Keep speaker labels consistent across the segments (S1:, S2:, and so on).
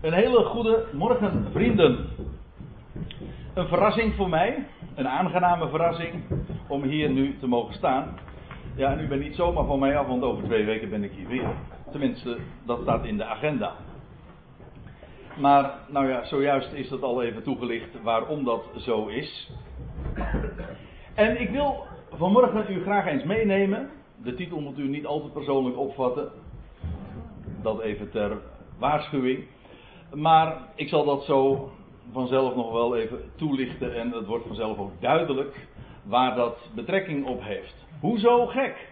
S1: Een hele goede morgen, vrienden. Een verrassing voor mij, een aangename verrassing om hier nu te mogen staan. Ja, en u bent niet zomaar van mij af, want over twee weken ben ik hier weer. Tenminste, dat staat in de agenda. Maar, nou ja, zojuist is dat al even toegelicht waarom dat zo is. En ik wil vanmorgen u graag eens meenemen. De titel moet u niet al te persoonlijk opvatten. Dat even ter waarschuwing. Maar ik zal dat zo vanzelf nog wel even toelichten en het wordt vanzelf ook duidelijk waar dat betrekking op heeft. Hoezo gek?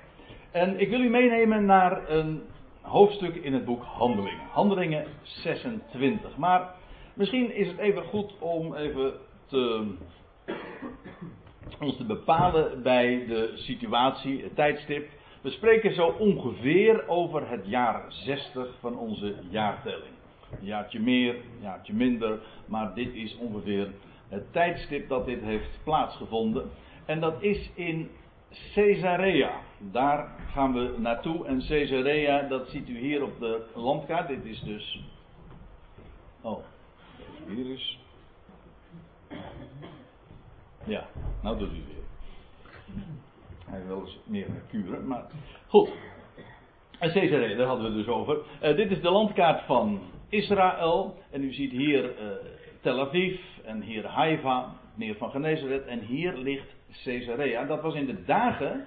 S1: En ik wil u meenemen naar een hoofdstuk in het boek Handelingen. Handelingen 26. Maar misschien is het even goed om even te, ons te bepalen bij de situatie, het tijdstip. We spreken zo ongeveer over het jaar 60 van onze jaartelling. Een jaartje meer, een jaartje minder, maar dit is ongeveer het tijdstip dat dit heeft plaatsgevonden. En dat is in Caesarea. Daar gaan we naartoe. En Caesarea, dat ziet u hier op de landkaart. Dit is dus. Oh, hier is. Ja, nou doet u weer. Hij wil eens meer kuren, maar goed. En Caesarea, daar hadden we het dus over. Uh, dit is de landkaart van Israël. En u ziet hier uh, Tel Aviv en hier Haifa, meer van Genezaret. En hier ligt Caesarea. Dat was in de dagen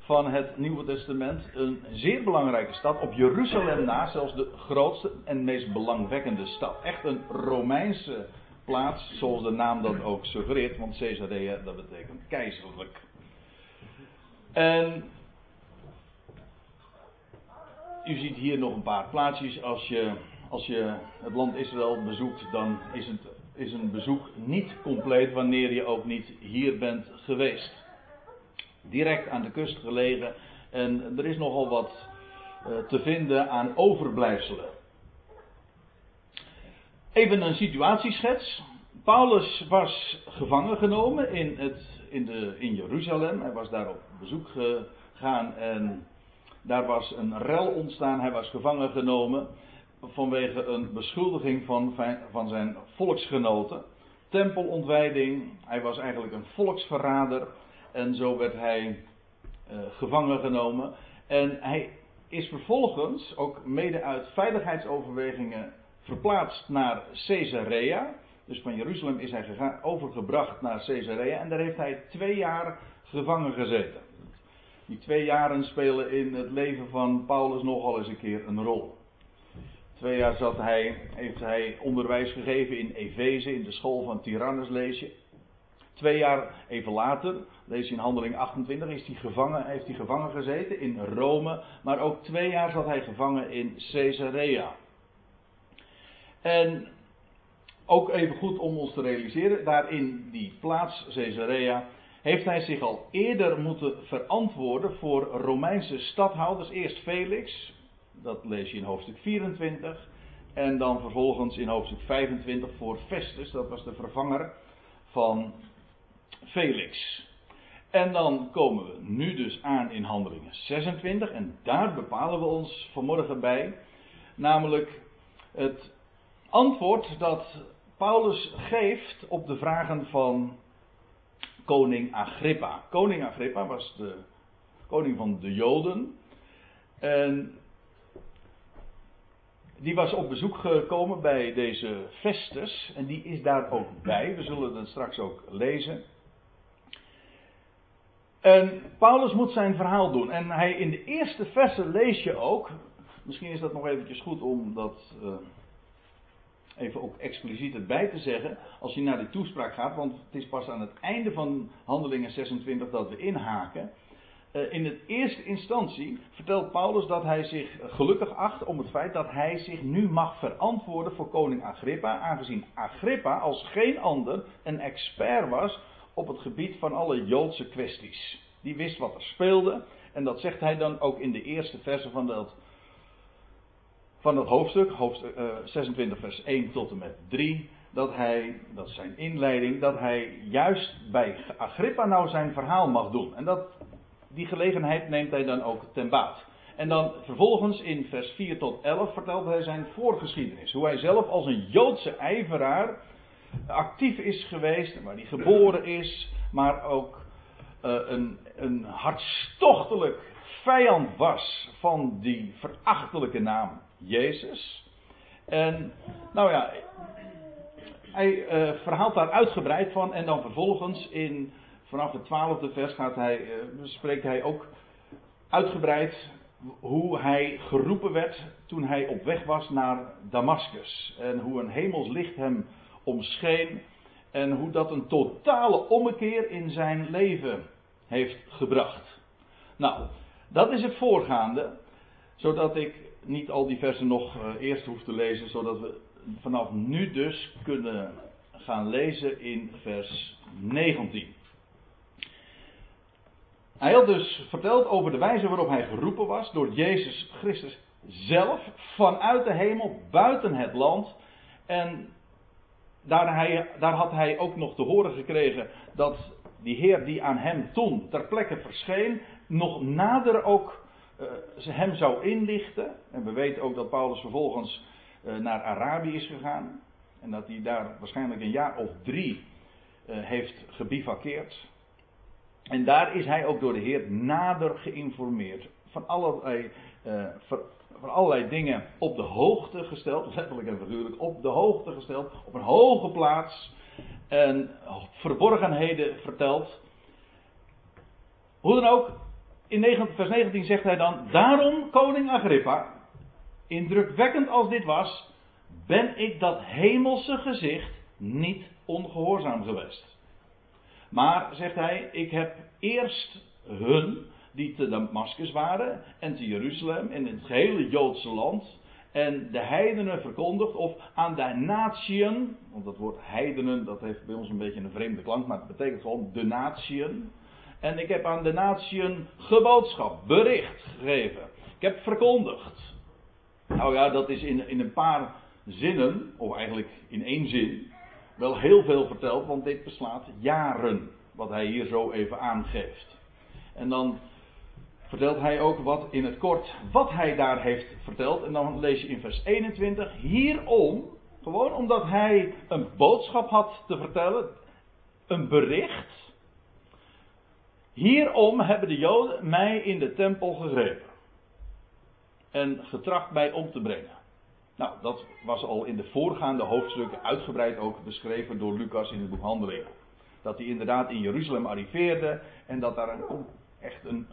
S1: van het Nieuwe Testament een zeer belangrijke stad. Op Jeruzalem na, zelfs de grootste en meest belangwekkende stad. Echt een Romeinse plaats, zoals de naam dat ook suggereert. Want Caesarea, dat betekent keizerlijk. En u ziet hier nog een paar plaatsjes. Als je, als je het land Israël bezoekt, dan is, het, is een bezoek niet compleet wanneer je ook niet hier bent geweest. Direct aan de kust gelegen. En er is nogal wat uh, te vinden aan overblijfselen. Even een situatieschets. Paulus was gevangen genomen in, het, in, de, in Jeruzalem. Hij was daar op bezoek gegaan en daar was een rel ontstaan. Hij was gevangen genomen vanwege een beschuldiging van, van zijn volksgenoten. Tempelontwijding. Hij was eigenlijk een volksverrader. En zo werd hij uh, gevangen genomen. En hij is vervolgens, ook mede uit veiligheidsoverwegingen, verplaatst naar Caesarea. Dus van Jeruzalem is hij overgebracht naar Caesarea. En daar heeft hij twee jaar gevangen gezeten. Die twee jaren spelen in het leven van Paulus nogal eens een keer een rol. Twee jaar zat hij, heeft hij onderwijs gegeven in Efeze, in de school van Tyrannus lees je. Twee jaar even later, lees je in handeling 28, is hij gevangen, heeft hij gevangen gezeten in Rome. Maar ook twee jaar zat hij gevangen in Caesarea. En ook even goed om ons te realiseren, daar in die plaats Caesarea heeft hij zich al eerder moeten verantwoorden voor Romeinse stadhouders. Eerst Felix, dat lees je in hoofdstuk 24. En dan vervolgens in hoofdstuk 25 voor Festus, dat was de vervanger van Felix. En dan komen we nu dus aan in handelingen 26 en daar bepalen we ons vanmorgen bij. Namelijk het antwoord dat Paulus geeft op de vragen van koning Agrippa. Koning Agrippa was de koning van de Joden. En die was op bezoek gekomen bij deze Festus. En die is daar ook bij. We zullen het straks ook lezen. En Paulus moet zijn verhaal doen. En hij in de eerste versen lees je ook. Misschien is dat nog eventjes goed om dat. Uh, even ook expliciet erbij te zeggen, als je naar die toespraak gaat, want het is pas aan het einde van Handelingen 26 dat we inhaken. Uh, in het eerste instantie vertelt Paulus dat hij zich gelukkig acht om het feit dat hij zich nu mag verantwoorden voor koning Agrippa, aangezien Agrippa als geen ander een expert was op het gebied van alle Joodse kwesties. Die wist wat er speelde en dat zegt hij dan ook in de eerste verse van dat van dat hoofdstuk, hoofdstuk uh, 26 vers 1 tot en met 3, dat hij, dat is zijn inleiding, dat hij juist bij Agrippa nou zijn verhaal mag doen. En dat, die gelegenheid neemt hij dan ook ten baat. En dan vervolgens in vers 4 tot 11 vertelt hij zijn voorgeschiedenis. Hoe hij zelf als een Joodse ijveraar actief is geweest, waar hij geboren is, maar ook uh, een, een hartstochtelijk vijand was van die verachtelijke naam Jezus. En nou ja, hij uh, verhaalt daar uitgebreid van en dan vervolgens in vanaf het twaalfde vers gaat hij, uh, spreekt hij ook uitgebreid hoe hij geroepen werd toen hij op weg was naar Damascus. En hoe een hemels licht hem omscheen. En hoe dat een totale ommekeer in zijn leven heeft gebracht. Nou, dat is het voorgaande. Zodat ik niet al die versen nog uh, eerst hoef te lezen. Zodat we vanaf nu dus kunnen gaan lezen in vers 19. Hij had dus verteld over de wijze waarop hij geroepen was door Jezus Christus zelf vanuit de hemel, buiten het land. En daar, hij, daar had hij ook nog te horen gekregen dat die Heer die aan hem toen ter plekke verscheen, nog nader ook uh, hem zou inlichten. En we weten ook dat Paulus vervolgens uh, naar Arabië is gegaan. En dat hij daar waarschijnlijk een jaar of drie uh, heeft gebivakkeerd. En daar is hij ook door de Heer nader geïnformeerd. Van allerlei, uh, van allerlei dingen op de hoogte gesteld. Letterlijk en figuurlijk op de hoogte gesteld. Op een hoge plaats. En verborgenheden verteld. Hoe dan ook. In 19, vers 19 zegt hij dan. Daarom, koning Agrippa. Indrukwekkend als dit was. Ben ik dat hemelse gezicht niet ongehoorzaam geweest. Maar, zegt hij, ik heb eerst hun, die te Damascus waren, en te Jeruzalem, en in het gehele Joodse land, en de heidenen verkondigd, of aan de natieën, want dat woord heidenen, dat heeft bij ons een beetje een vreemde klank, maar het betekent gewoon de natieën. En ik heb aan de natieën geboodschap, bericht gegeven. Ik heb verkondigd. Nou ja, dat is in, in een paar zinnen, of eigenlijk in één zin, wel heel veel verteld, want dit beslaat jaren, wat hij hier zo even aangeeft. En dan vertelt hij ook wat in het kort, wat hij daar heeft verteld. En dan lees je in vers 21, hierom, gewoon omdat hij een boodschap had te vertellen, een bericht. Hierom hebben de Joden mij in de tempel gegrepen. En getracht mij om te brengen. Nou, dat was al in de voorgaande hoofdstukken uitgebreid ook beschreven door Lucas in het boek Handelingen. Dat hij inderdaad in Jeruzalem arriveerde en dat daar een, echt een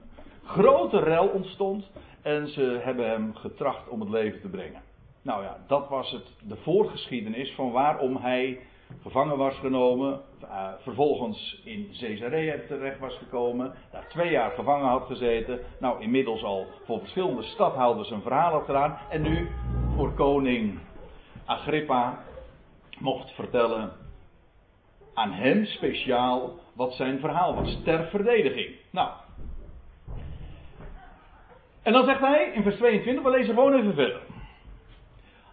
S1: grote rel ontstond. En ze hebben hem getracht om het leven te brengen. Nou ja, dat was het, de voorgeschiedenis van waarom hij gevangen was genomen, uh, vervolgens in Caesarea terecht was gekomen, daar twee jaar gevangen had gezeten, nou inmiddels al voor verschillende stadhouders een verhaal had gedaan en nu voor koning Agrippa mocht vertellen aan hem speciaal wat zijn verhaal was, ter verdediging. Nou, en dan zegt hij in vers 22, we lezen gewoon even verder.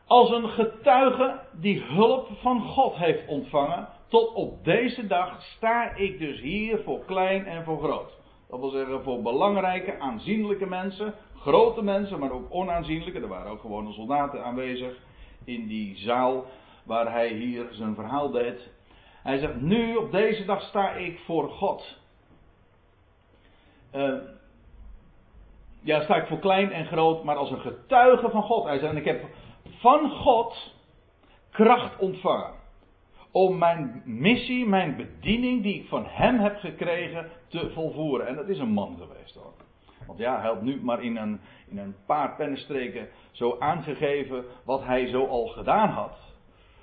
S1: Als een getuige die hulp van God heeft ontvangen, tot op deze dag sta ik dus hier voor klein en voor groot. Dat wil zeggen voor belangrijke, aanzienlijke mensen, grote mensen, maar ook onaanzienlijke. Er waren ook gewone soldaten aanwezig in die zaal waar hij hier zijn verhaal deed. Hij zegt, nu op deze dag sta ik voor God. Uh, ja, sta ik voor klein en groot, maar als een getuige van God. Hij zegt, en ik heb van God kracht ontvangen. Om mijn missie, mijn bediening die ik van hem heb gekregen te volvoeren. En dat is een man geweest hoor. Want ja, hij had nu maar in een, in een paar pennenstreken zo aangegeven wat hij zo al gedaan had.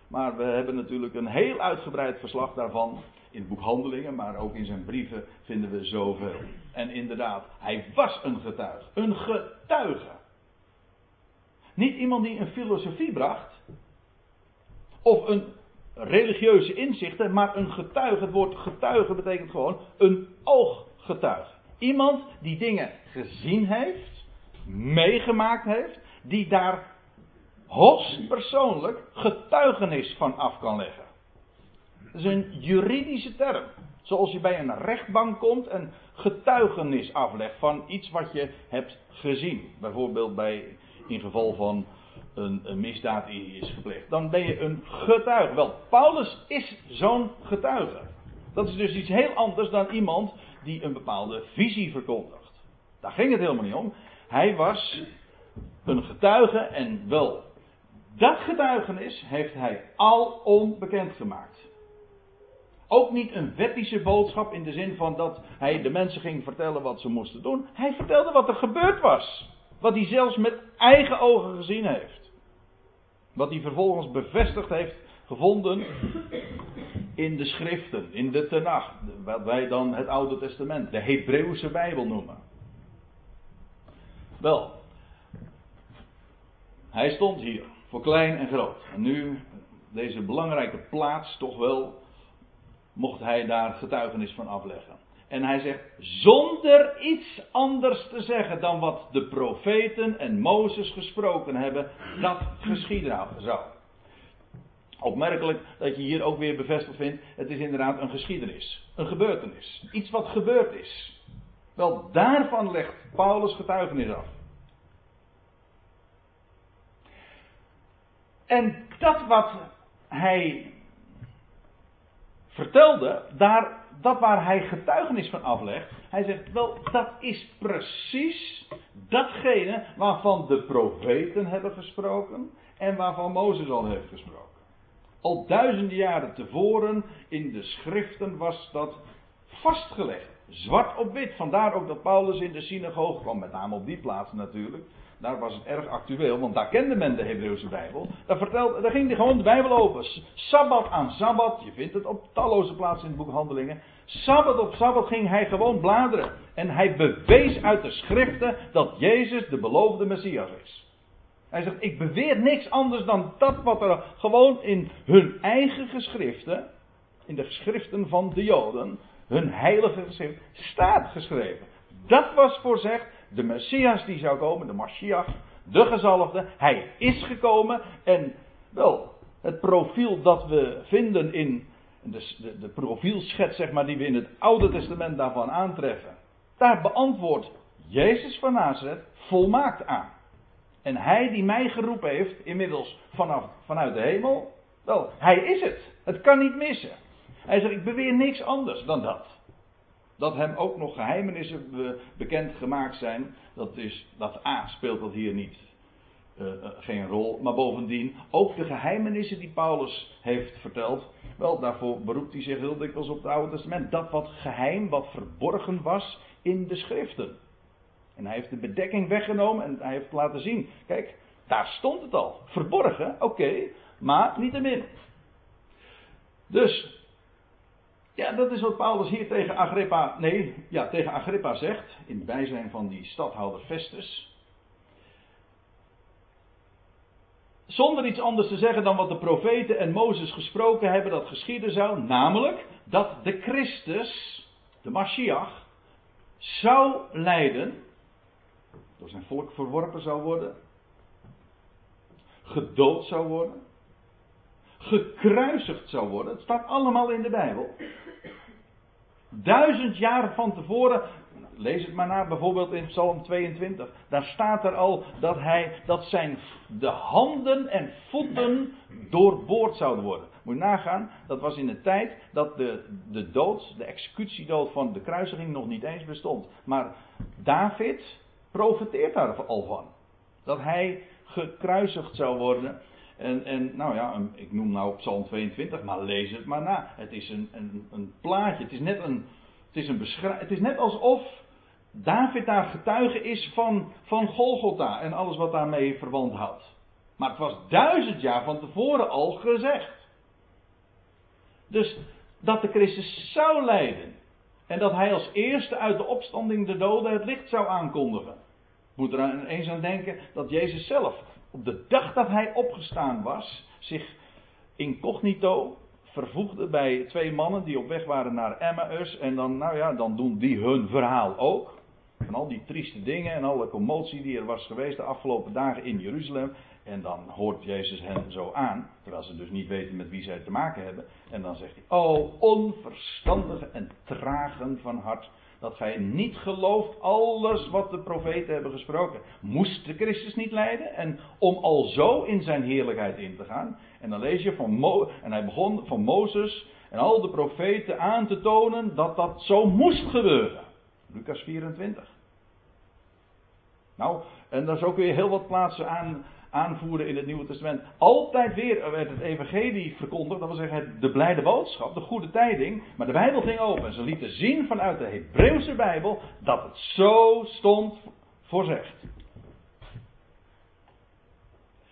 S1: Maar we hebben natuurlijk een heel uitgebreid verslag daarvan in het boek Handelingen, maar ook in zijn brieven vinden we zoveel. En inderdaad, hij was een getuige. Een getuige. Niet iemand die een filosofie bracht. Of een religieuze inzichten, maar een getuige. Het woord getuige betekent gewoon een ooggetuige. Iemand die dingen gezien heeft, meegemaakt heeft, die daar hoogstpersoonlijk getuigenis van af kan leggen. Dat is een juridische term. Zoals je bij een rechtbank komt en getuigenis aflegt van iets wat je hebt gezien. Bijvoorbeeld bij, in geval van een, een misdaad die is gepleegd. Dan ben je een getuige. Wel, Paulus is zo'n getuige. Dat is dus iets heel anders dan iemand die een bepaalde visie verkondigt. Daar ging het helemaal niet om. Hij was een getuige en wel dat getuigenis heeft hij al onbekend gemaakt. Ook niet een wettische boodschap in de zin van dat hij de mensen ging vertellen wat ze moesten doen. Hij vertelde wat er gebeurd was. Wat hij zelfs met eigen ogen gezien heeft. Wat hij vervolgens bevestigd heeft gevonden in de schriften, in de Tenach. Wat wij dan het Oude Testament, de Hebreeuwse Bijbel noemen. Wel, hij stond hier, voor klein en groot. En nu, deze belangrijke plaats, toch wel, mocht hij daar getuigenis van afleggen. En hij zegt, zonder iets anders te zeggen dan wat de profeten en Mozes gesproken hebben, dat geschieden zou. Opmerkelijk dat je hier ook weer bevestigd vindt, het is inderdaad een geschiedenis, een gebeurtenis, iets wat gebeurd is. Wel, daarvan legt Paulus getuigenis af. En dat wat hij vertelde, daar, dat waar hij getuigenis van aflegt, hij zegt, wel, dat is precies datgene waarvan de profeten hebben gesproken en waarvan Mozes al heeft gesproken. Al duizenden jaren tevoren in de schriften was dat vastgelegd. Zwart op wit. Vandaar ook dat Paulus in de synagoge kwam, met name op die plaats natuurlijk. Daar was het erg actueel, want daar kende men de Hebreeuwse Bijbel. Daar, vertelde, daar ging hij gewoon de Bijbel open. Sabbat aan Sabbat, je vindt het op talloze plaatsen in het boek Handelingen. Sabbat op Sabbat ging hij gewoon bladeren. En hij bewees uit de schriften dat Jezus de beloofde Messias is. Hij zegt, ik beweer niks anders dan dat wat er gewoon in hun eigen geschriften, in de geschriften van de Joden, hun heilige geschrift, staat geschreven. Dat was voorzegd, de Messias die zou komen, de Mashiach, de gezalfde, hij is gekomen en wel, het profiel dat we vinden in de, de, de profielschets zeg maar, die we in het Oude Testament daarvan aantreffen, daar beantwoordt Jezus van Nazareth volmaakt aan. En hij die mij geroepen heeft, inmiddels vanaf, vanuit de hemel, wel, hij is het. Het kan niet missen. Hij zegt, ik beweer niks anders dan dat. Dat hem ook nog geheimenissen bekend gemaakt zijn, dat is, dat A speelt dat hier niet, uh, geen rol. Maar bovendien, ook de geheimenissen die Paulus heeft verteld, wel, daarvoor beroept hij zich heel dikwijls op het Oude Testament. Dat wat geheim, wat verborgen was in de schriften. En hij heeft de bedekking weggenomen en hij heeft laten zien. Kijk, daar stond het al. Verborgen, oké, maar niet te min. Dus, ja, dat is wat Paulus hier tegen Agrippa, nee, ja, tegen Agrippa zegt. In het bijzijn van die stadhouder Festus. Zonder iets anders te zeggen dan wat de profeten en Mozes gesproken hebben dat geschieden zou. Namelijk dat de Christus, de Mashiach, zou lijden door zijn volk verworpen zou worden, gedood zou worden, gekruisigd zou worden. Het staat allemaal in de Bijbel. Duizend jaar van tevoren, lees het maar na, bijvoorbeeld in Psalm 22, daar staat er al dat hij, dat zijn de handen en voeten doorboord zouden worden. Moet je nagaan, dat was in de tijd dat de, de dood, de executiedood van de kruisiging nog niet eens bestond. Maar David, profeteert daar al van. Dat hij gekruisigd zou worden. En, en nou ja, ik noem nou Psalm 22, maar lees het maar na. Het is een, een, een plaatje. Het is net een. Het is, een beschrijf, het is net alsof David daar getuige is van, van Golgotha en alles wat daarmee verwant houdt. Maar het was duizend jaar van tevoren al gezegd. Dus dat de Christus zou lijden. En dat hij als eerste uit de opstanding de doden het licht zou aankondigen. Moet er eens aan denken dat Jezus zelf, op de dag dat hij opgestaan was, zich incognito vervoegde bij twee mannen die op weg waren naar Emmaus. En dan, nou ja, dan doen die hun verhaal ook. Van al die trieste dingen en alle commotie die er was geweest de afgelopen dagen in Jeruzalem. En dan hoort Jezus hen zo aan, terwijl ze dus niet weten met wie zij te maken hebben. En dan zegt hij: O onverstandige en tragen van hart, dat gij niet gelooft alles wat de profeten hebben gesproken. Moest de Christus niet lijden? En om al zo in zijn heerlijkheid in te gaan. En dan lees je van Mo en hij begon van Mozes en al de profeten aan te tonen dat dat zo moest gebeuren. Lucas 24. Nou, en daar zo kun je heel wat plaatsen aan, aanvoeren in het Nieuwe Testament. Altijd weer werd het evangelie verkondigd, dat wil zeggen de blijde boodschap, de goede tijding. Maar de Bijbel ging open en ze lieten zien vanuit de Hebreeuwse Bijbel dat het zo stond voorzegd.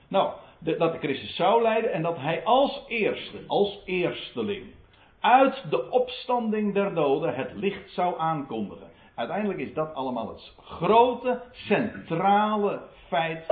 S1: Nou, dat de Christus zou leiden en dat hij als eerste, als eersteling, uit de opstanding der doden het licht zou aankondigen. Uiteindelijk is dat allemaal het grote, centrale feit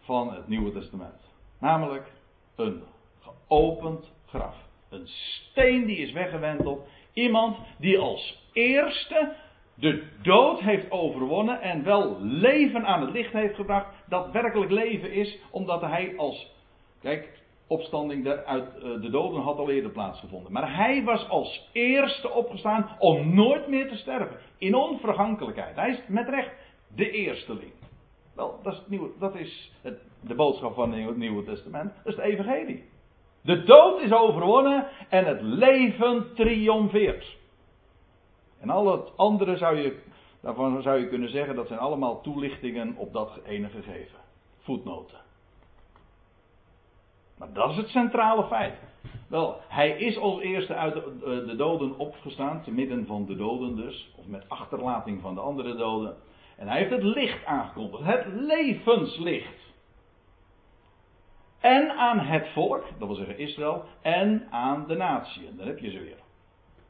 S1: van het Nieuwe Testament. Namelijk een geopend graf. Een steen die is weggewenteld. Iemand die als eerste de dood heeft overwonnen en wel leven aan het licht heeft gebracht. Dat werkelijk leven is, omdat hij als. Kijk, opstanding uit eh, de doden had al eerder plaatsgevonden. Maar hij was als eerste opgestaan om nooit meer te sterven. In onvergankelijkheid. Hij is met recht de eersteling. Wel, dat is, het nieuwe, dat is het, de boodschap van het Nieuwe Testament. Dat is het Evangelie. De dood is overwonnen en het leven triomfeert. En al het andere zou je, daarvan zou je kunnen zeggen, dat zijn allemaal toelichtingen op dat ene gegeven. Voetnoten. Maar dat is het centrale feit. Wel, hij is als eerste uit de, de doden opgestaan, te midden van de doden dus, of met achterlating van de andere doden. En hij heeft het licht aangekondigd, het levenslicht. En aan het volk, dat wil zeggen Israël, en aan de natie. Dan heb je ze weer.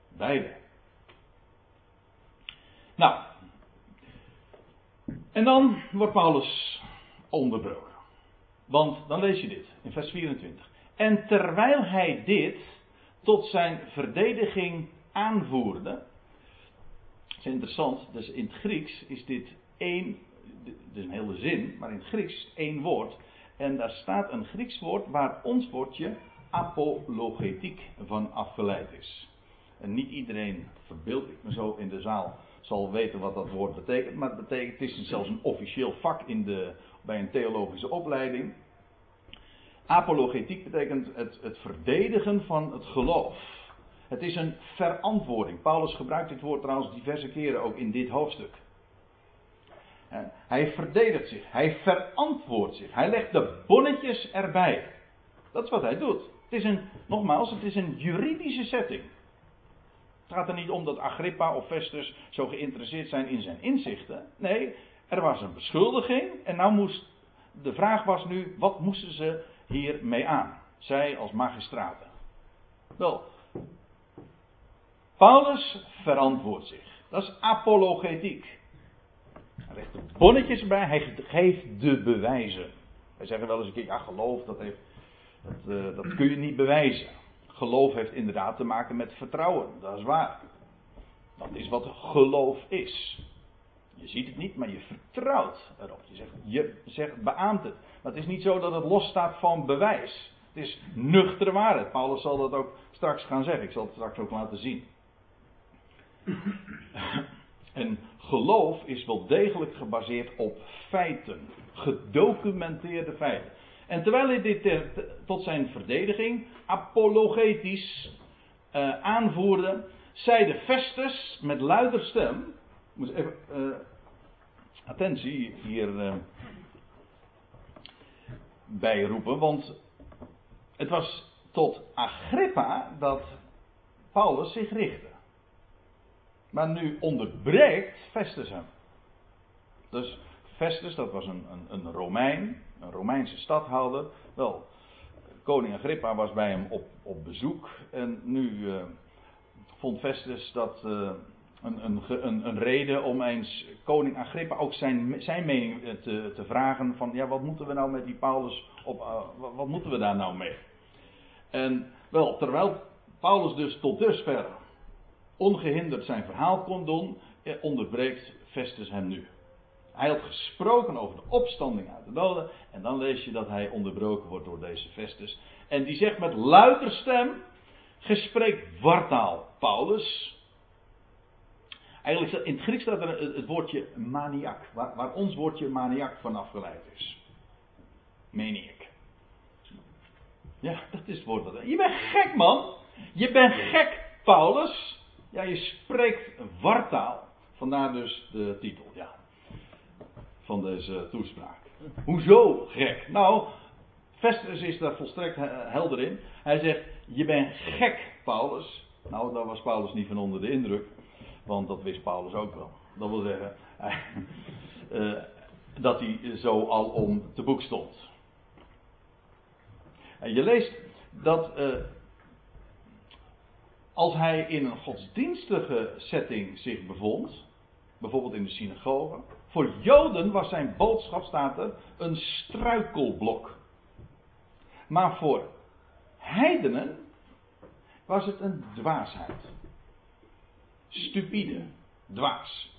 S1: Beide. Nou. En dan wordt Paulus onderbroken. Want dan lees je dit in vers 24. En terwijl hij dit tot zijn verdediging aanvoerde. Dat is interessant, dus in het Grieks is dit één, dus een hele zin, maar in het Grieks één woord. En daar staat een Grieks woord waar ons woordje apologetiek van afgeleid is. En niet iedereen, verbeeld ik me zo in de zaal, zal weten wat dat woord betekent. Maar het, betekent, het is zelfs een officieel vak in de, bij een theologische opleiding. Apologetiek betekent het, het verdedigen van het geloof. Het is een verantwoording. Paulus gebruikt dit woord trouwens diverse keren ook in dit hoofdstuk. Hij verdedigt zich. Hij verantwoordt zich. Hij legt de bonnetjes erbij. Dat is wat hij doet. Het is een, nogmaals, het is een juridische setting. Het gaat er niet om dat Agrippa of Festus zo geïnteresseerd zijn in zijn inzichten. Nee, er was een beschuldiging en nou moest, de vraag was nu, wat moesten ze hiermee aan? Zij als magistraten. Wel, Paulus verantwoordt zich. Dat is apologetiek. Hij legt de bonnetjes erbij, hij geeft de bewijzen. Wij zeggen wel eens een keer, ja geloof, dat, heeft, dat, uh, dat kun je niet bewijzen. Geloof heeft inderdaad te maken met vertrouwen, dat is waar. Dat is wat geloof is. Je ziet het niet, maar je vertrouwt erop. Je zegt, je zegt beaamt het. Maar het is niet zo dat het losstaat van bewijs. Het is nuchtere waarheid. Paulus zal dat ook straks gaan zeggen. Ik zal het straks ook laten zien. En geloof is wel degelijk gebaseerd op feiten. Gedocumenteerde feiten. En terwijl hij dit tot zijn verdediging apologetisch uh, aanvoerde, zei de Festus met luider stem. Moet even. Uh, attentie hier uh, bij roepen, want het was tot Agrippa dat Paulus zich richtte. Maar nu onderbreekt Festus hem. Dus Festus, dat was een, een, een Romein, een Romeinse stadhouder. Wel, koning Agrippa was bij hem op, op bezoek. En nu uh, vond Festus dat uh, een, een, een, reden om eens koning Agrippa ook zijn, zijn mening te, te vragen. Van ja, wat moeten we nou met die Paulus op, uh, wat moeten we daar nou mee? En wel, terwijl Paulus dus tot dusver ongehinderd zijn verhaal kon doen, onderbreekt Festus hem nu. Hij had gesproken over de opstanding uit de doden. En dan lees je dat hij onderbroken wordt door deze Festus. En die zegt met luider stem: Gespreek wartaal, Paulus. Eigenlijk in het Grieks staat er het woordje maniak, waar, waar ons woordje maniak van afgeleid is. Maniac. Ja, dat is het woord. Dat... Je bent gek, man. Je bent gek, Paulus. Ja, je spreekt wartaal. Vandaar dus de titel, ja. Van deze toespraak. Hoezo gek? Nou, Festus is daar volstrekt helder in. Hij zegt: Je bent gek, Paulus. Nou, daar was Paulus niet van onder de indruk. Want dat wist Paulus ook wel. Dat wil zeggen uh, dat hij zo al om te boek stond. En je leest dat uh, als hij in een godsdienstige setting zich bevond, bijvoorbeeld in de synagoge, voor Joden was zijn boodschap, staat een struikelblok. Maar voor heidenen was het een dwaasheid. Stupide, dwaas.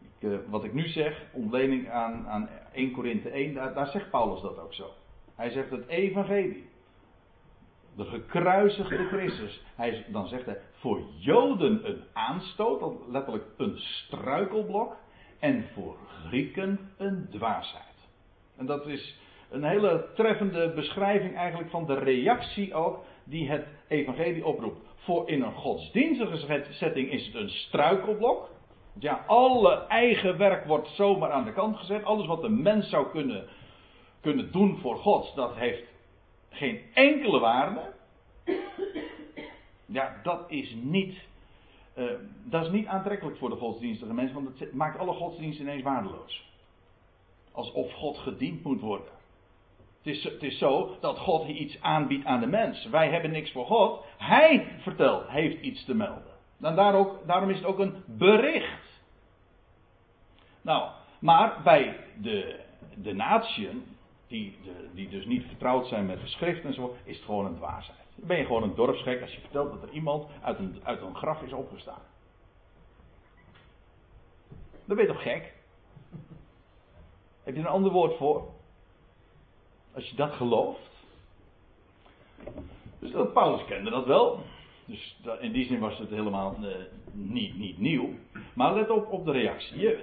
S1: Ik, uh, wat ik nu zeg, ontlening aan, aan 1 Korinthe 1, daar, daar zegt Paulus dat ook zo. Hij zegt het evangelie. De gekruisigde Christus. Hij, dan zegt hij voor Joden een aanstoot, letterlijk een struikelblok. En voor Grieken een dwaasheid. En dat is een hele treffende beschrijving eigenlijk van de reactie ook die het evangelie oproept. Voor in een godsdienstige setting is het een struikelblok. Ja, alle eigen werk wordt zomaar aan de kant gezet. Alles wat de mens zou kunnen, kunnen doen voor God, dat heeft geen enkele waarde. Ja, dat is niet, uh, dat is niet aantrekkelijk voor de godsdienstige mensen, want het maakt alle godsdiensten ineens waardeloos. Alsof God gediend moet worden. Het is, zo dat God iets aanbiedt aan de mens. Wij hebben niks voor God. Hij vertelt, heeft iets te melden. Dan daar ook, daarom is het ook een bericht. Nou, maar bij de, de die, de, die dus niet vertrouwd zijn met de schrift en zo, is het gewoon een dwaasheid. Dan ben je gewoon een dorpsgek als je vertelt dat er iemand uit een, uit een graf is opgestaan. Dan ben je toch gek? Heb je een ander woord voor? Als je dat gelooft. Dus dat, Paulus kende dat wel. Dus in die zin was het helemaal uh, niet, niet nieuw. Maar let op op de reactie.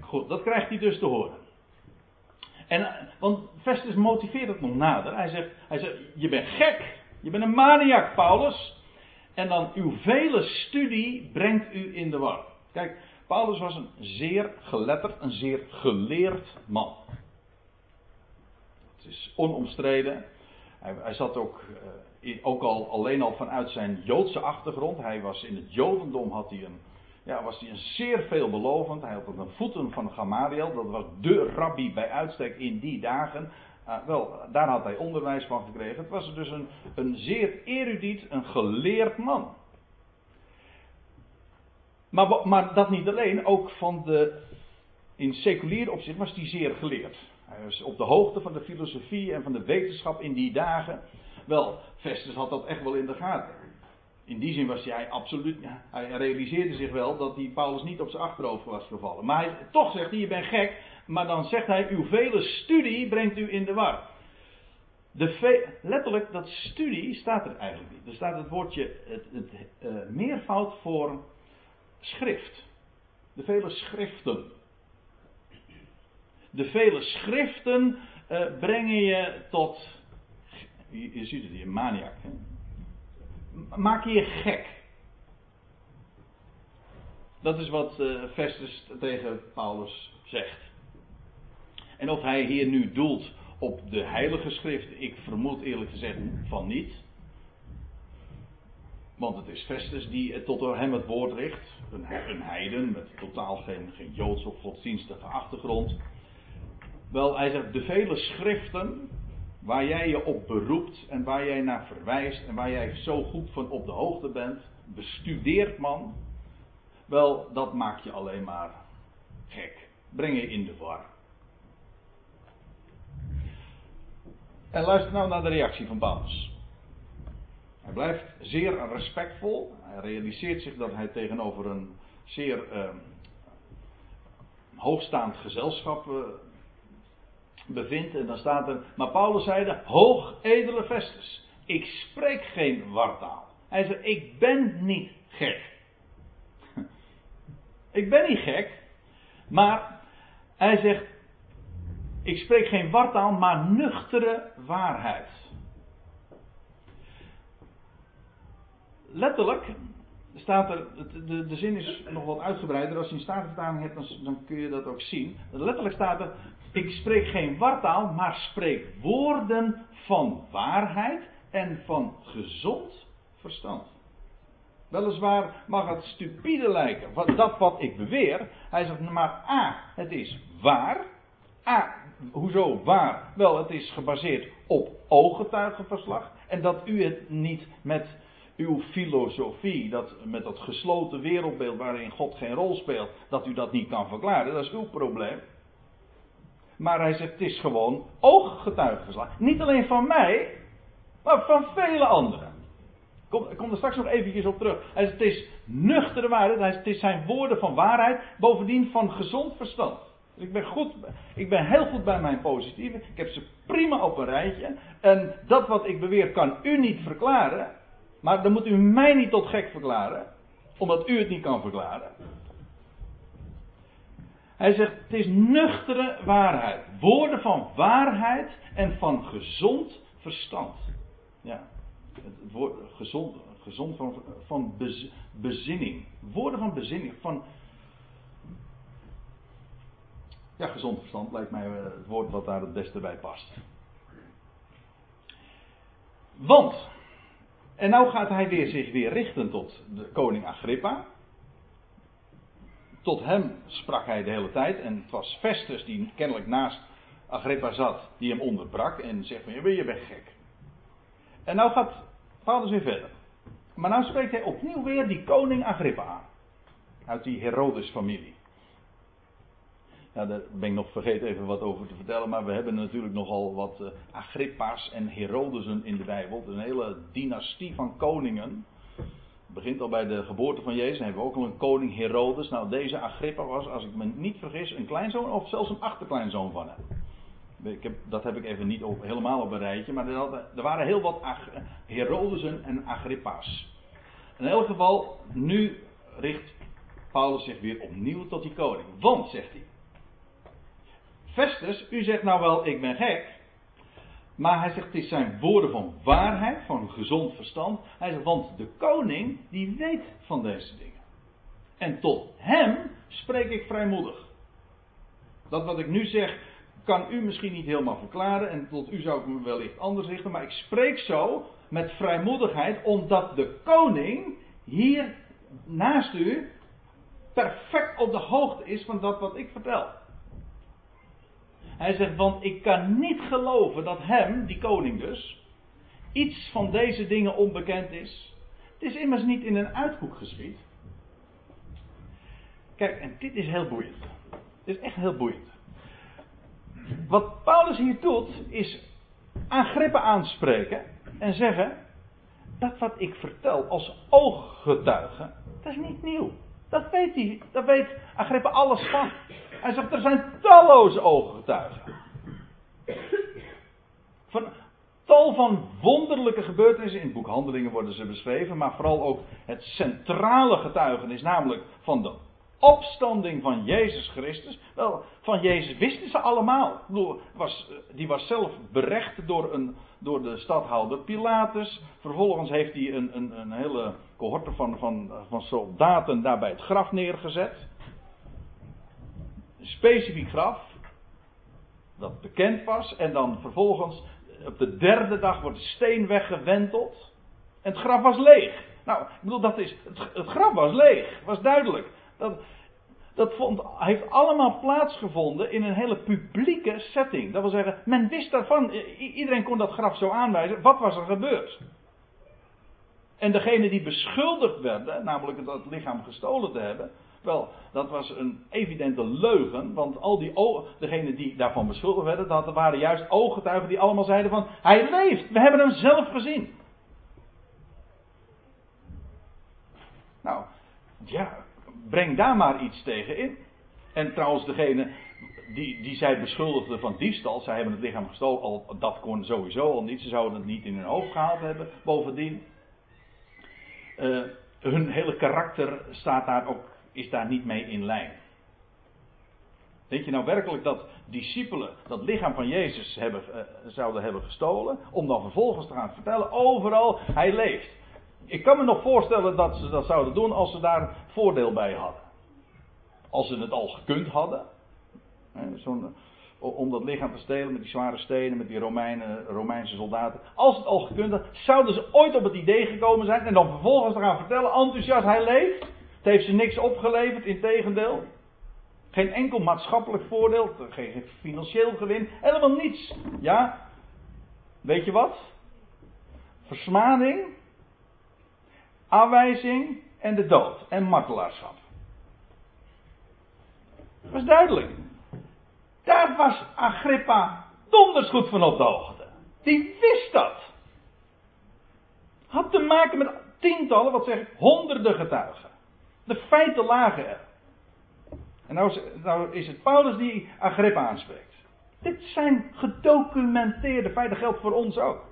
S1: Goed, dat krijgt hij dus te horen. En, eh, want Festus motiveert het nog nader. Hij zegt, hij zegt, je bent gek. Je bent een maniak, Paulus. En dan uw vele studie brengt u in de war. Kijk, Paulus was een zeer geletterd, een zeer geleerd man. Het is onomstreden. Hij, hij zat ook, uh, ook al, alleen al vanuit zijn Joodse achtergrond. Hij was in het Jodendom had hij een, ja, was hij een zeer veelbelovend. Hij had ook een voeten van Gamaliel. Dat was de rabbi bij uitstek in die dagen. Uh, wel, daar had hij onderwijs van gekregen. Het was dus een, een zeer erudiet, een geleerd man. Maar, maar dat niet alleen, ook van de. In seculier opzicht was hij zeer geleerd. Hij was op de hoogte van de filosofie en van de wetenschap in die dagen. Wel, Festus had dat echt wel in de gaten. In die zin was hij absoluut. Hij realiseerde zich wel dat die Paulus niet op zijn achterhoofd was gevallen. Maar hij, toch zegt hij: Je bent gek. Maar dan zegt hij: Uw vele studie brengt u in de war. De letterlijk, dat studie staat er eigenlijk niet. Er staat het woordje, het, het uh, meervoud voor schrift. De vele schriften de vele schriften uh, brengen je tot. Je, ziet het hier, maniak. Maak je gek. Dat is wat uh, Festus tegen Paulus zegt. En of hij hier nu doelt op de Heilige Schrift, ik vermoed eerlijk gezegd van niet. Want het is Festus die tot hem het woord richt. Een, een heiden met totaal geen, geen joods of godsdienstige achtergrond. Wel, hij zegt de vele schriften waar jij je op beroept en waar jij naar verwijst en waar jij zo goed van op de hoogte bent, bestudeert man, wel, dat maakt je alleen maar gek. Breng je in de war. En luister nou naar de reactie van Paulus. Hij blijft zeer respectvol. Hij realiseert zich dat hij tegenover een zeer uh, hoogstaand gezelschap uh, bevindt. En dan staat er, maar Paulus zeide, hoog edele Festus, ik spreek geen wartaal. Hij zegt, ik ben niet gek. ik ben niet gek, maar hij zegt, ik spreek geen wartaal, maar nuchtere waarheid. Letterlijk staat er, de, de zin is nog wat uitgebreider. Als je een statenvertaling hebt, dan, dan kun je dat ook zien. Letterlijk staat er, ik spreek geen wartaal, maar spreek woorden van waarheid en van gezond verstand. Weliswaar mag het stupide lijken, wat, dat wat ik beweer. Hij zegt, maar A, het is waar. A, hoezo waar? Wel, het is gebaseerd op ooggetuigenverslag. En dat u het niet met uw filosofie, dat, met dat gesloten wereldbeeld waarin God geen rol speelt, dat u dat niet kan verklaren, dat is uw probleem. Maar hij zegt, het is gewoon ooggetuigenverslag. Niet alleen van mij, maar van vele anderen. Ik kom, er straks nog eventjes op terug. Hij zegt, het is nuchtere waarheid, het zijn woorden van waarheid, bovendien van gezond verstand. Dus ik ben, goed, ik ben heel goed bij mijn positieve. Ik heb ze prima op een rijtje. En dat wat ik beweer kan u niet verklaren. Maar dan moet u mij niet tot gek verklaren. Omdat u het niet kan verklaren. Hij zegt, het is nuchtere waarheid. Woorden van waarheid en van gezond verstand. Ja, het woord gezond, gezond van, van bezinning. Woorden van bezinning, van... Ja, gezond verstand lijkt mij eh, het woord wat daar het beste bij past. Want, en nou gaat hij weer zich weer richten tot de koning Agrippa. Tot hem sprak hij de hele tijd. En het was Festus die kennelijk naast Agrippa zat, die hem onderbrak en zegt van, je bent gek. En nou gaat Paulus weer verder. Maar nou spreekt hij opnieuw weer die koning Agrippa aan. Uit die Herodes-familie. Ja, daar ben ik nog vergeten even wat over te vertellen. Maar we hebben natuurlijk nogal wat uh, Agrippa's en Herodesen in de Bijbel. Een hele dynastie van koningen. Begint al bij de geboorte van Jezus. Dan hebben we ook al een koning Herodes. Nou, deze Agrippa was, als ik me niet vergis, een kleinzoon of zelfs een achterkleinzoon van hem. Ik heb, dat heb ik even niet helemaal op een rijtje. Maar er, er waren heel wat Herodesen en Agrippa's. In elk geval, nu richt Paulus zich weer opnieuw tot die koning. Want, zegt hij. Festus, u zegt nou wel, ik ben gek. Maar hij zegt, het zijn woorden van waarheid, van gezond verstand. Hij zegt, want de koning, die weet van deze dingen. En tot hem spreek ik vrijmoedig. Dat wat ik nu zeg, kan u misschien niet helemaal verklaren. En tot u zou ik me wellicht anders richten. Maar ik spreek zo met vrijmoedigheid, omdat de koning hier naast u perfect op de hoogte is van dat wat ik vertel. Hij zegt, want ik kan niet geloven dat hem, die koning dus, iets van deze dingen onbekend is. Het is immers niet in een uithoek geschied. Kijk, en dit is heel boeiend. Dit is echt heel boeiend. Wat Paulus hier doet, is aangrippen aanspreken en zeggen: dat wat ik vertel als ooggetuige, dat is niet nieuw. Dat weet hij, dat weet Agrippa alles van. Hij zegt, er zijn talloze ooggetuigen. Van tal van wonderlijke gebeurtenissen. In het boek Handelingen worden ze beschreven. Maar vooral ook het centrale getuigenis. Namelijk van de opstanding van Jezus Christus. Wel, van Jezus wisten ze allemaal. Was, die was zelf berecht door, een, door de stadhouder Pilatus. Vervolgens heeft hij een, een, een hele cohorte van, van, van soldaten daar bij het graf neergezet. Specifiek graf. Dat bekend was. En dan vervolgens op de derde dag wordt de steen weggewenteld. En het graf was leeg. Nou, ik bedoel, dat is, het, het graf was leeg. Was duidelijk. Dat, dat vond, heeft allemaal plaatsgevonden in een hele publieke setting. Dat wil zeggen, men wist daarvan. Iedereen kon dat graf zo aanwijzen. Wat was er gebeurd? En degene die beschuldigd werden, namelijk dat lichaam gestolen te hebben. Wel, dat was een evidente leugen. Want al die degenen die daarvan beschuldigd werden, dat waren juist ooggetuigen die allemaal zeiden van... Hij leeft, we hebben hem zelf gezien. Nou, ja, breng daar maar iets tegen in. En trouwens, degene die, die zij beschuldigden van diefstal, zij hebben het lichaam gestolen, al, dat kon sowieso al niet, ze zouden het niet in hun hoofd gehaald hebben. Bovendien, uh, hun hele karakter staat daar ook, is daar niet mee in lijn. Denk je nou werkelijk dat discipelen dat lichaam van Jezus hebben, uh, zouden hebben gestolen, om dan vervolgens te gaan vertellen, overal, hij leeft. Ik kan me nog voorstellen dat ze dat zouden doen als ze daar voordeel bij hadden. Als ze het al gekund hadden. Zo'n, om dat lichaam te stelen met die zware stenen, met die Romeinen, Romeinse soldaten. Als het al gekund had, zouden ze ooit op het idee gekomen zijn en dan vervolgens te gaan vertellen, enthousiast, hij leeft. Het heeft ze niks opgeleverd, in tegendeel. Geen enkel maatschappelijk voordeel, geen financieel gewin, helemaal niets. Ja, weet je wat? Versmading, aanwijzing en de dood en martelaarschap. Dat was duidelijk. Daar was Agrippa donders goed van op de hoogte. Die wist dat. Had te maken met tientallen, wat zeg ik, honderden getuigen. De feiten lagen er. En nou is, nou is het Paulus die Agrippa aanspreekt. Dit zijn gedocumenteerde feiten, geldt voor ons ook.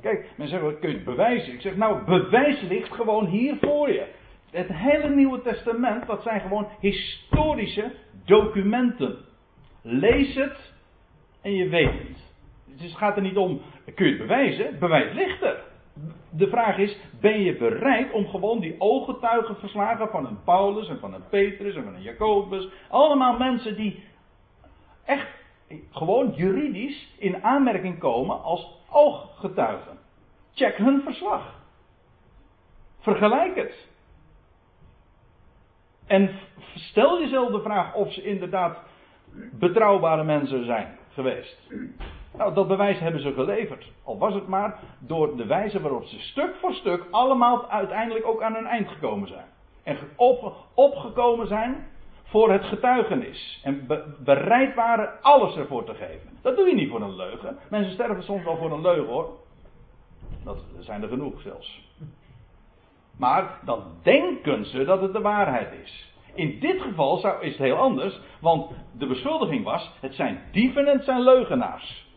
S1: Kijk, men zegt, kun je het bewijzen? Ik zeg, nou, bewijs ligt gewoon hier voor je. Het hele Nieuwe Testament, dat zijn gewoon historische documenten. Lees het en je weet het. Dus het gaat er niet om, kun je het bewijzen? Bewijs ligt er. De vraag is, ben je bereid om gewoon die ooggetuigenverslagen van een Paulus en van een Petrus en van een Jacobus, allemaal mensen die echt gewoon juridisch in aanmerking komen als ooggetuigen. Check hun verslag. Vergelijk het. En stel jezelf de vraag of ze inderdaad betrouwbare mensen zijn geweest. Nou, dat bewijs hebben ze geleverd. Al was het maar door de wijze waarop ze stuk voor stuk allemaal uiteindelijk ook aan hun eind gekomen zijn. En op, opgekomen zijn voor het getuigenis. En bereid waren alles ervoor te geven. Dat doe je niet voor een leugen. Mensen sterven soms wel voor een leugen hoor. Dat zijn er genoeg zelfs. Maar dan denken ze dat het de waarheid is. In dit geval zou, is het heel anders, want de beschuldiging was: het zijn dieven en het zijn leugenaars.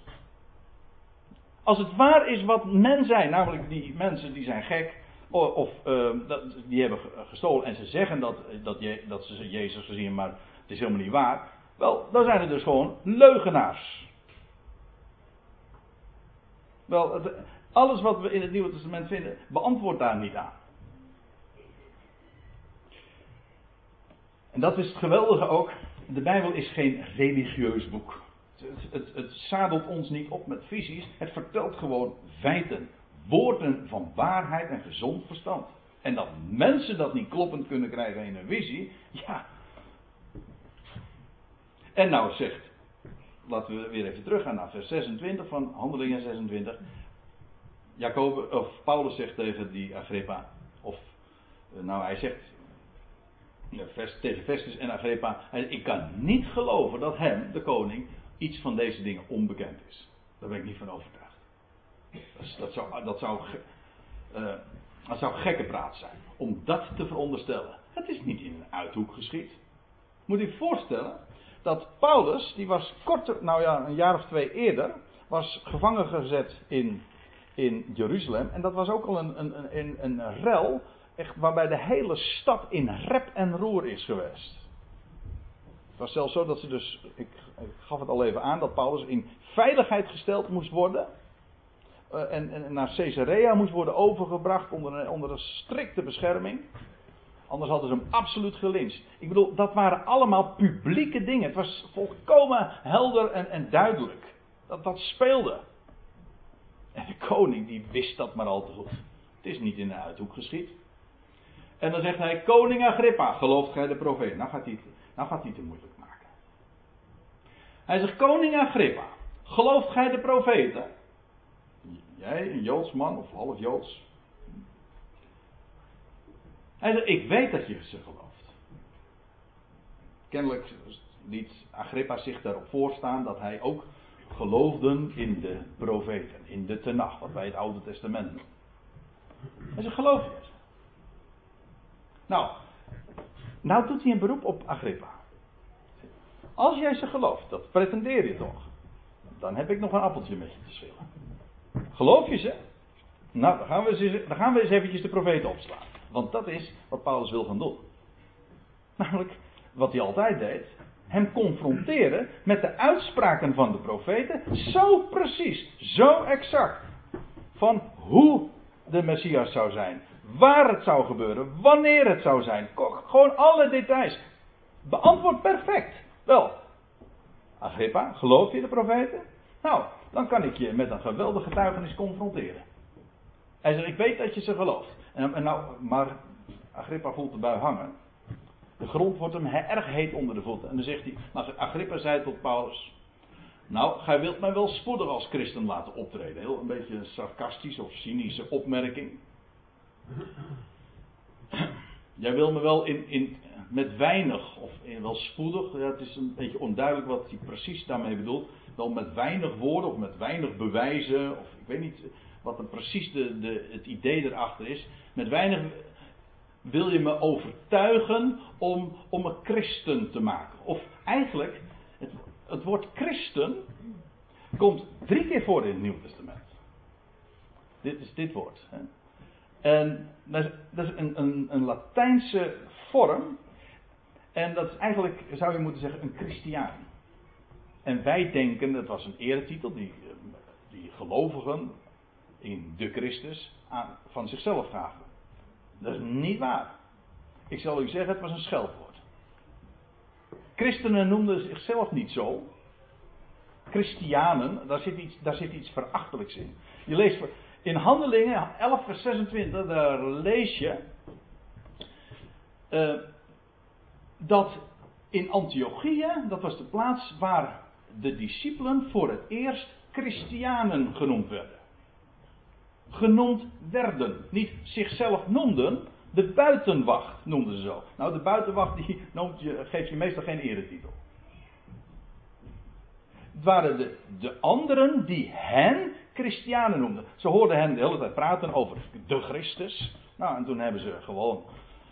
S1: Als het waar is wat men zei, namelijk die mensen die zijn gek, of, uh, die hebben gestolen en ze zeggen dat, dat, je, dat ze Jezus gezien, maar het is helemaal niet waar. Wel, dan zijn het dus gewoon leugenaars. Wel, alles wat we in het Nieuwe Testament vinden, beantwoordt daar niet aan. En dat is het geweldige ook. De Bijbel is geen religieus boek. Het, het, het, zadelt ons niet op met visies. Het vertelt gewoon feiten. Woorden van waarheid en gezond verstand. En dat mensen dat niet kloppend kunnen krijgen in een visie. Ja. En nou zegt. Laten we weer even teruggaan naar vers 26 van Handelingen 26. Jacob, of Paulus zegt tegen die Agrippa. Of eh, nou hij zegt tegen Festus en Agrippa. Ik kan niet geloven dat hem, de koning, iets van deze dingen onbekend is. Daar ben ik niet van overtuigd. Dat, zou, dat, zou, uh, dat zou gekke praat zijn. Om dat te veronderstellen. Het is niet in een uithoek geschied. Moet je voorstellen dat Paulus, die was korter, nou ja, een jaar of twee eerder, was gevangen gezet in, in Jeruzalem. En dat was ook al een, een, een, een rel echt waarbij de hele stad in rep en roer is geweest. Het was zelfs zo dat ze dus, ik, ik gaf het al even aan, dat Paulus in veiligheid gesteld moest worden. Uh, en, en, naar Caesarea moest worden overgebracht onder, onder een strikte bescherming. Anders hadden ze hem absoluut gelinst. Ik bedoel, dat waren allemaal publieke dingen. Het was volkomen helder en, en duidelijk. Dat dat speelde. En de koning die wist dat maar al te goed. Het is niet in de uithoek geschied. En dan zegt hij, koning Agrippa, gelooft gij de profeet? Nou gaat hij, nou gaat hij te moeilijk. Hij zegt, koning Agrippa, gelooft gij de profeten? Jij, een Joods man of half Joods? Hij zegt, ik weet dat je ze gelooft. Kennelijk liet Agrippa zich daarop voorstaan dat hij ook geloofde in de profeten, in de Tenach, wat wij het Oude Testament noemen. Hij zegt, geloof je?
S2: Nou, nou doet hij een beroep op Agrippa.
S1: Als jij ze gelooft, dat pretendeer je toch. Dan heb ik nog een appeltje met je te schillen. Geloof je ze? Nou, dan gaan, we eens, dan gaan we eens eventjes de profeten opslaan. Want dat is wat Paulus wil gaan doen. Namelijk wat hij altijd deed. Hem confronteren met de uitspraken van de profeten. Zo precies, zo exact. Van hoe de Messias zou zijn. Waar het zou gebeuren. Wanneer het zou zijn. Gewoon alle details. Beantwoord perfect. Wel, Agrippa, geloof je de profeten? Nou, dan kan ik je met een geweldige getuigenis confronteren. Hij zegt, ik weet dat je ze gelooft. En, nou, maar Agrippa voelt de bui hangen. De grond wordt hem erg heet onder de voeten. En dan zegt hij, maar Agrippa zei tot Paulus, nou, gij wilt mij wel spoedig als christen laten optreden. Heel een beetje een sarcastische of cynische opmerking. Jij wil me wel in, in, met weinig, of in wel spoedig, ja, het is een beetje onduidelijk wat hij precies daarmee bedoelt. Wel met weinig woorden of met weinig bewijzen, of ik weet niet wat er precies de, de, het idee erachter is. Met weinig wil je me overtuigen om, om een christen te maken. Of eigenlijk, het, het woord christen komt drie keer voor in het Nieuw Testament. Dit is dit woord. Hè. En dat is, dat is een, een, een Latijnse vorm. En dat is eigenlijk, zou je moeten zeggen, een christiaan. En wij denken, dat was een eretitel die, die gelovigen in de Christus aan, van zichzelf gaven. Dat is niet waar. Ik zal u zeggen, het was een scheldwoord. Christenen noemden zichzelf niet zo. Christianen, daar zit iets, daar zit iets verachtelijks in. Je leest in Handelingen 11 vers 26, daar lees je uh, dat in Antiochië, dat was de plaats waar de discipelen voor het eerst christianen genoemd werden. Genoemd werden, niet zichzelf noemden, de buitenwacht noemden ze zo. Nou, de buitenwacht die noemt je, geeft je meestal geen eretitel. Het waren de, de anderen die hen christianen noemden. Ze hoorden hen de hele tijd praten over de Christus. Nou, en toen hebben ze gewoon,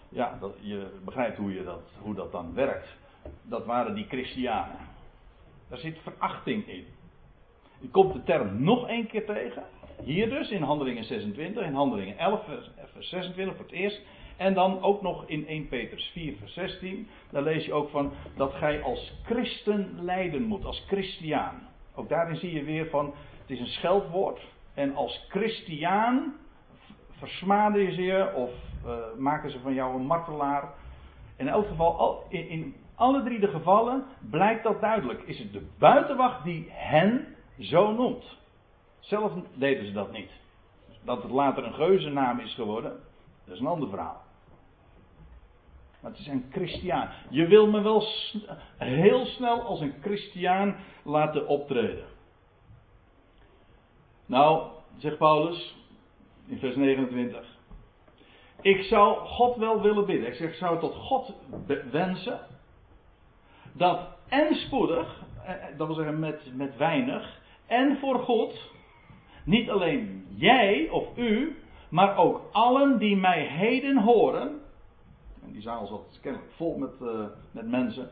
S1: ja, dat, je begrijpt hoe, je dat, hoe dat dan werkt. Dat waren die christianen. Daar zit verachting in. Je komt de term nog één keer tegen. Hier dus in Handelingen 26, in Handelingen 11, vers 26 voor het eerst. En dan ook nog in 1 Petrus 4, vers 16. Daar lees je ook van dat gij als christen lijden moet, als christiaan. Ook daarin zie je weer van, het is een scheldwoord. En als christiaan versmaden ze je of uh, maken ze van jou een martelaar. In elk geval, in, in alle drie de gevallen blijkt dat duidelijk. Is het de buitenwacht die hen zo noemt. Zelf deden ze dat niet. Dat het later een geuzennaam is geworden, dat is een ander verhaal. Maar het is een christiaan. Je wil me wel heel snel als een christiaan laten optreden. Nou, zegt Paulus in vers 29. Ik zou God wel willen bidden. Ik zeg, ik zou tot God wensen. Dat en spoedig, eh, dat wil zeggen met, met weinig, en voor God, niet alleen jij of u, maar ook allen die mij heden horen. En die zaal zat kennelijk vol met, uh, met mensen.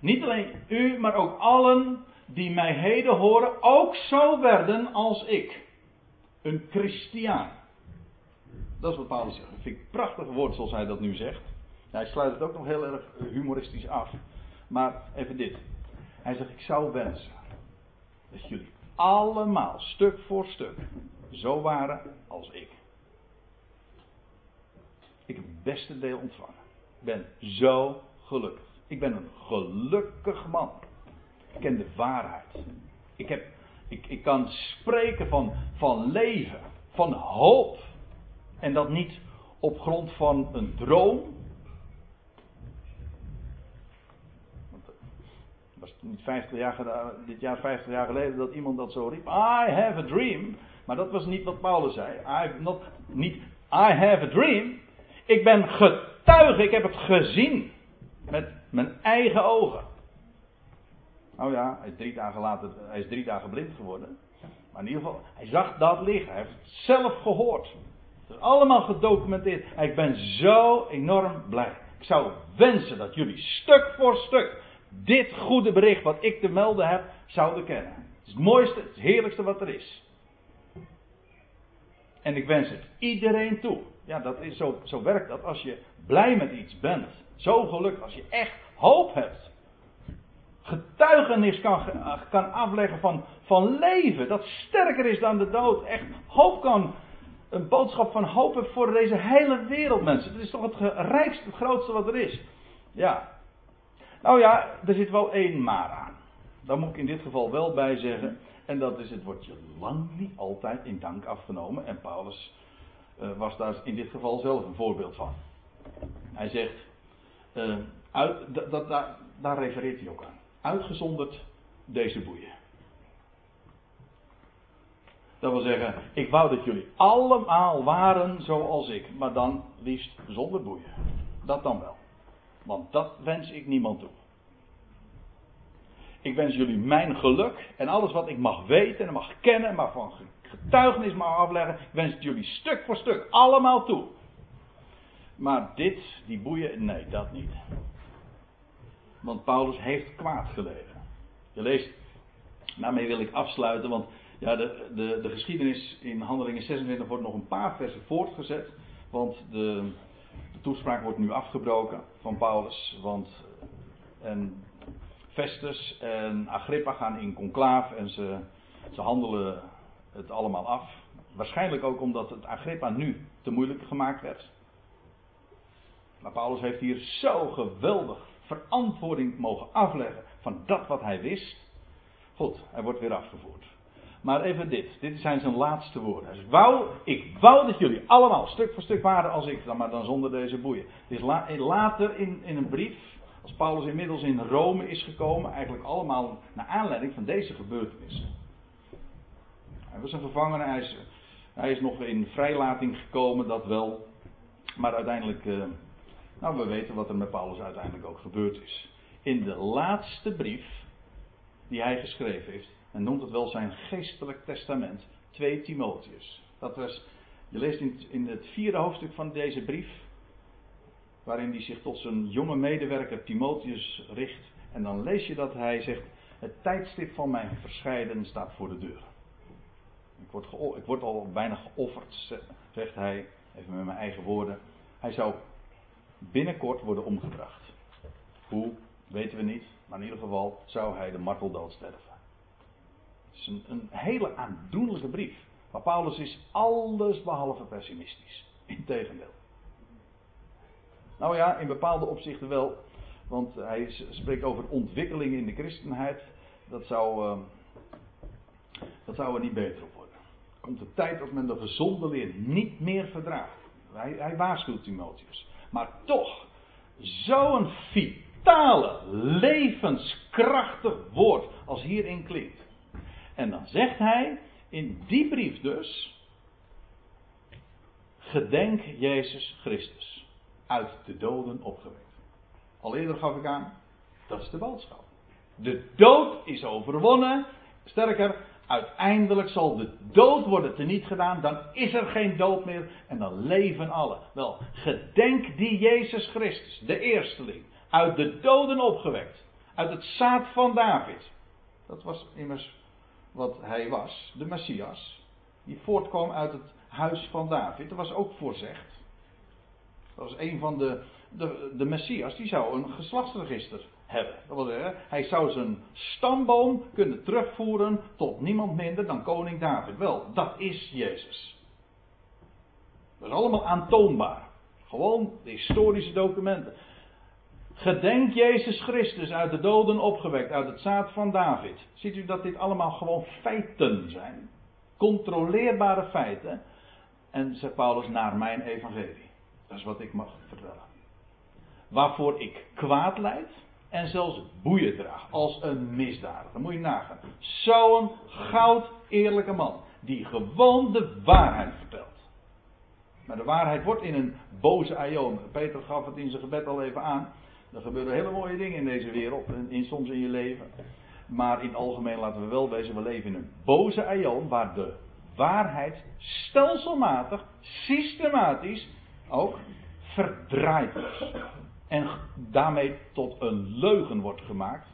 S1: Niet alleen u, maar ook allen die mij heden horen, ook zo werden als ik. Een christiaan. Dat is wat Paulus zegt. Vind ik een prachtig woord zoals hij dat nu zegt. Hij sluit het ook nog heel erg humoristisch af. Maar even dit. Hij zegt, ik zou wensen dat jullie allemaal, stuk voor stuk, zo waren als ik. Ik heb het beste deel ontvangen. Ik ben zo gelukkig. Ik ben een gelukkig man. Ik ken de waarheid. Ik, heb, ik, ik kan spreken van, van leven, van hoop. En dat niet op grond van een droom, niet 50 jaar, dit jaar 50 jaar geleden dat iemand dat zo riep. I have a dream. Maar dat was niet wat Paulus zei. Not, niet I have a dream. Ik ben getuige, ik heb het gezien. Met mijn eigen ogen. Oh ja, hij is drie dagen later, hij is drie dagen blind geworden. Maar in ieder geval, hij zag dat liggen. Hij heeft het zelf gehoord. Allemaal gedocumenteerd. Ik ben zo enorm blij. Ik zou wensen dat jullie stuk voor stuk dit goede bericht wat ik te melden heb, zouden kennen. Het het mooiste, het heerlijkste wat er is. En ik wens het iedereen toe. Ja, dat is zo, zo werkt dat als je blij met iets bent. Zo gelukkig, als je echt hoop hebt. Getuigenis kan, kan afleggen van, van leven. Dat sterker is dan de dood. Echt hoop kan. Een boodschap van hoop voor deze hele wereld, mensen. Het is toch het rijkste, het grootste wat er is. Ja. Nou ja, er zit wel één maar aan. Daar moet ik in dit geval wel bij zeggen. En dat is, het wordt je lang niet altijd in dank afgenomen. En Paulus uh, was daar in dit geval zelf een voorbeeld van. Hij zegt, uh, uit, dat, dat, daar, daar refereert hij ook aan. Uitgezonderd deze boeien. Dat wil zeggen, ik wou dat jullie allemaal waren zoals ik, maar dan liefst zonder boeien. Dat dan wel. Want dat wens ik niemand toe. Ik wens jullie mijn geluk en alles wat ik mag weten en mag kennen, maar van getuigenis mag afleggen. Ik wens het jullie stuk voor stuk allemaal toe. Maar dit, die boeien, nee, dat niet. Want Paulus heeft kwaad geleden. Je leest, daarmee wil ik afsluiten, want ja, de, de, de geschiedenis in Handelingen 26 wordt nog een paar versen voortgezet. Want de, de toespraak wordt nu afgebroken van Paulus. Want en Festus en Agrippa gaan in conclaaf en ze, ze handelen het allemaal af. Waarschijnlijk ook omdat het Agrippa nu te moeilijk gemaakt werd. Maar Paulus heeft hier zo geweldig verantwoording mogen afleggen van dat wat hij wist. Goed, hij wordt weer afgevoerd. Maar even dit. Dit zijn zijn laatste woorden. Hij wou, ik wou dat jullie allemaal stuk voor stuk waren als ik, maar dan zonder deze boeien. Is later in, in een brief, als Paulus inmiddels in Rome is gekomen, eigenlijk allemaal naar aanleiding van deze gebeurtenissen. Hij was een gevangene, hij is, hij is nog in vrijlating gekomen, dat wel. Maar uiteindelijk, eh, nou we weten wat er met Paulus uiteindelijk ook gebeurd is. In de laatste brief die hij geschreven heeft, en noemt het wel zijn geestelijk testament, 2 Timotheus. Dat was, je leest in, in het vierde hoofdstuk van deze brief, waarin hij zich tot zijn jonge medewerker Timotheus richt. En dan lees je dat hij zegt, het tijdstip van mijn verscheiden staat voor de deur. Ik word, ik word al bijna geofferd, zegt hij, even met mijn eigen woorden. Hij zou binnenkort worden omgebracht. Hoe, weten we niet, maar in ieder geval zou hij de marteldood sterven. Het is een, een hele aandoenlijke brief. Maar Paulus is alles behalve pessimistisch. Integendeel. Nou ja, in bepaalde opzichten wel. Want hij spreekt over ontwikkelingen in de christenheid. Dat zou, uh, dat zou er niet beter op worden. Komt de tijd dat men de gezonde leer niet meer verdraagt. Hij, hij waarschuwt Timotheus. Maar toch, zo'n vitale, levenskrachtig woord als hierin klinkt. En dan zegt hij in die brief dus: Gedenk Jezus Christus, uit de doden opgewekt. Al eerder gaf ik aan, dat is de boodschap. De dood is overwonnen. Sterker, uiteindelijk zal de dood worden teniet gedaan. Dan is er geen dood meer en dan leven alle. Wel, gedenk die Jezus Christus, de eersteling, uit de doden opgewekt. Uit het zaad van David. Dat was immers wat hij was, de Messias, die voortkwam uit het huis van David. Dat was ook voorzegd. Dat was een van de, de, de Messias, die zou een geslachtsregister hebben. Dat wil zeggen, hij zou zijn stamboom kunnen terugvoeren tot niemand minder dan koning David. Wel, dat is Jezus. Dat is allemaal aantoonbaar. Gewoon historische documenten. Gedenk Jezus Christus uit de doden opgewekt, uit het zaad van David. Ziet u dat dit allemaal gewoon feiten zijn? Controleerbare feiten. En zegt Paulus, naar mijn evangelie. Dat is wat ik mag vertellen. Waarvoor ik kwaad leid en zelfs boeien draag als een misdadiger. Moet je nagaan. Zo'n goud eerlijke man. Die gewoon de waarheid vertelt. Maar de waarheid wordt in een boze aion. Peter gaf het in zijn gebed al even aan. Er gebeuren hele mooie dingen in deze wereld, en in, soms in je leven. Maar in het algemeen laten we wel wezen, we leven in een boze aion waar de waarheid stelselmatig, systematisch ook verdraaid is. En daarmee tot een leugen wordt gemaakt.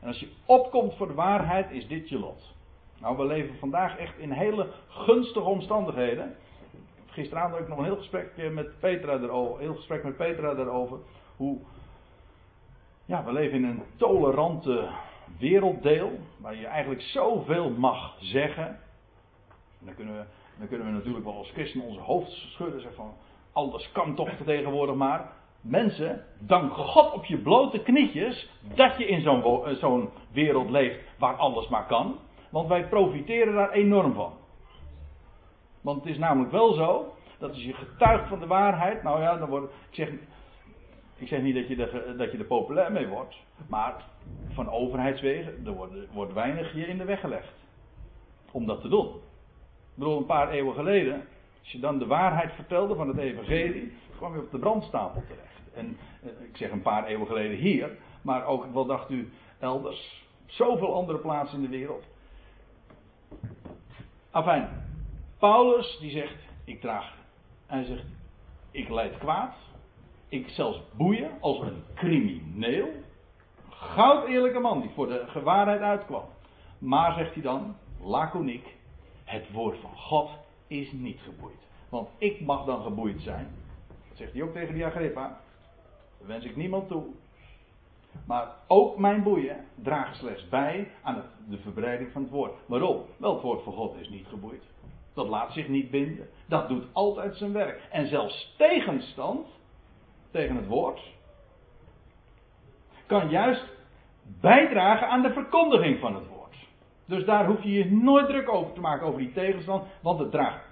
S1: En als je opkomt voor de waarheid, is dit je lot. Nou, we leven vandaag echt in hele gunstige omstandigheden. Gisteravond had ik nog een heel gesprek met Petra erover. Heel gesprek met Petra daarover. Hoe. Ja, we leven in een tolerante werelddeel. Waar je eigenlijk zoveel mag zeggen. En dan kunnen we, dan kunnen we natuurlijk wel als christen onze hoofd schudden. Zeggen van. Alles kan toch tegenwoordig maar. Mensen, dank God op je blote knietjes dat je in zo'n zo'n wereld leeft waar alles maar kan. Want wij profiteren daar enorm van. Want het is namelijk wel zo, dat als je getuigt van de waarheid, nou ja, dan wordt, ik zeg, ik zeg niet dat je, er, dat je populair mee wordt, maar van overheidswegen, er wordt, wordt weinig je in de weg gelegd. Om dat te doen. Ik bedoel, een paar eeuwen geleden, als je dan de waarheid vertelde van het evangelie, kwam je op de brandstapel terecht. En eh, ik zeg een paar eeuwen geleden hier, maar ook, wat dacht u, elders, zoveel andere plaatsen in de wereld. Afijn, Paulus die zegt, ik draag, hij zegt, ik leid kwaad, ik zelfs boeien als een crimineel. Goud eerlijke man die voor de gewaarheid uitkwam. Maar zegt hij dan, laconiek, het woord van God is niet geboeid. Want ik mag dan geboeid zijn. Dat zegt hij ook tegen die Agrippa. Dat wens ik niemand toe. Maar ook mijn boeien draagt slechts bij aan de verbreiding van het woord. Waarom? Wel, het woord van God is niet geboeid. Dat laat zich niet binden. Dat doet altijd zijn werk. En zelfs tegenstand tegen het woord kan juist bijdragen aan de verkondiging van het woord. Dus daar hoef je je nooit druk over te maken over die tegenstand, want het draagt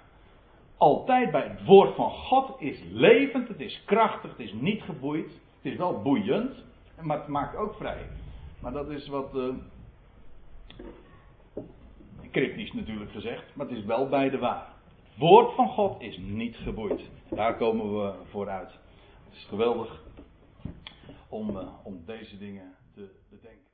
S1: altijd bij. Het woord van God is levend, het is krachtig, het is niet geboeid. Het is wel boeiend, maar het maakt ook vrij. Maar dat is wat. Uh, cryptisch natuurlijk gezegd, maar het is wel bij de waar. Het woord van God is niet geboeid. Daar komen we vooruit. Het is geweldig om, uh, om deze dingen te bedenken.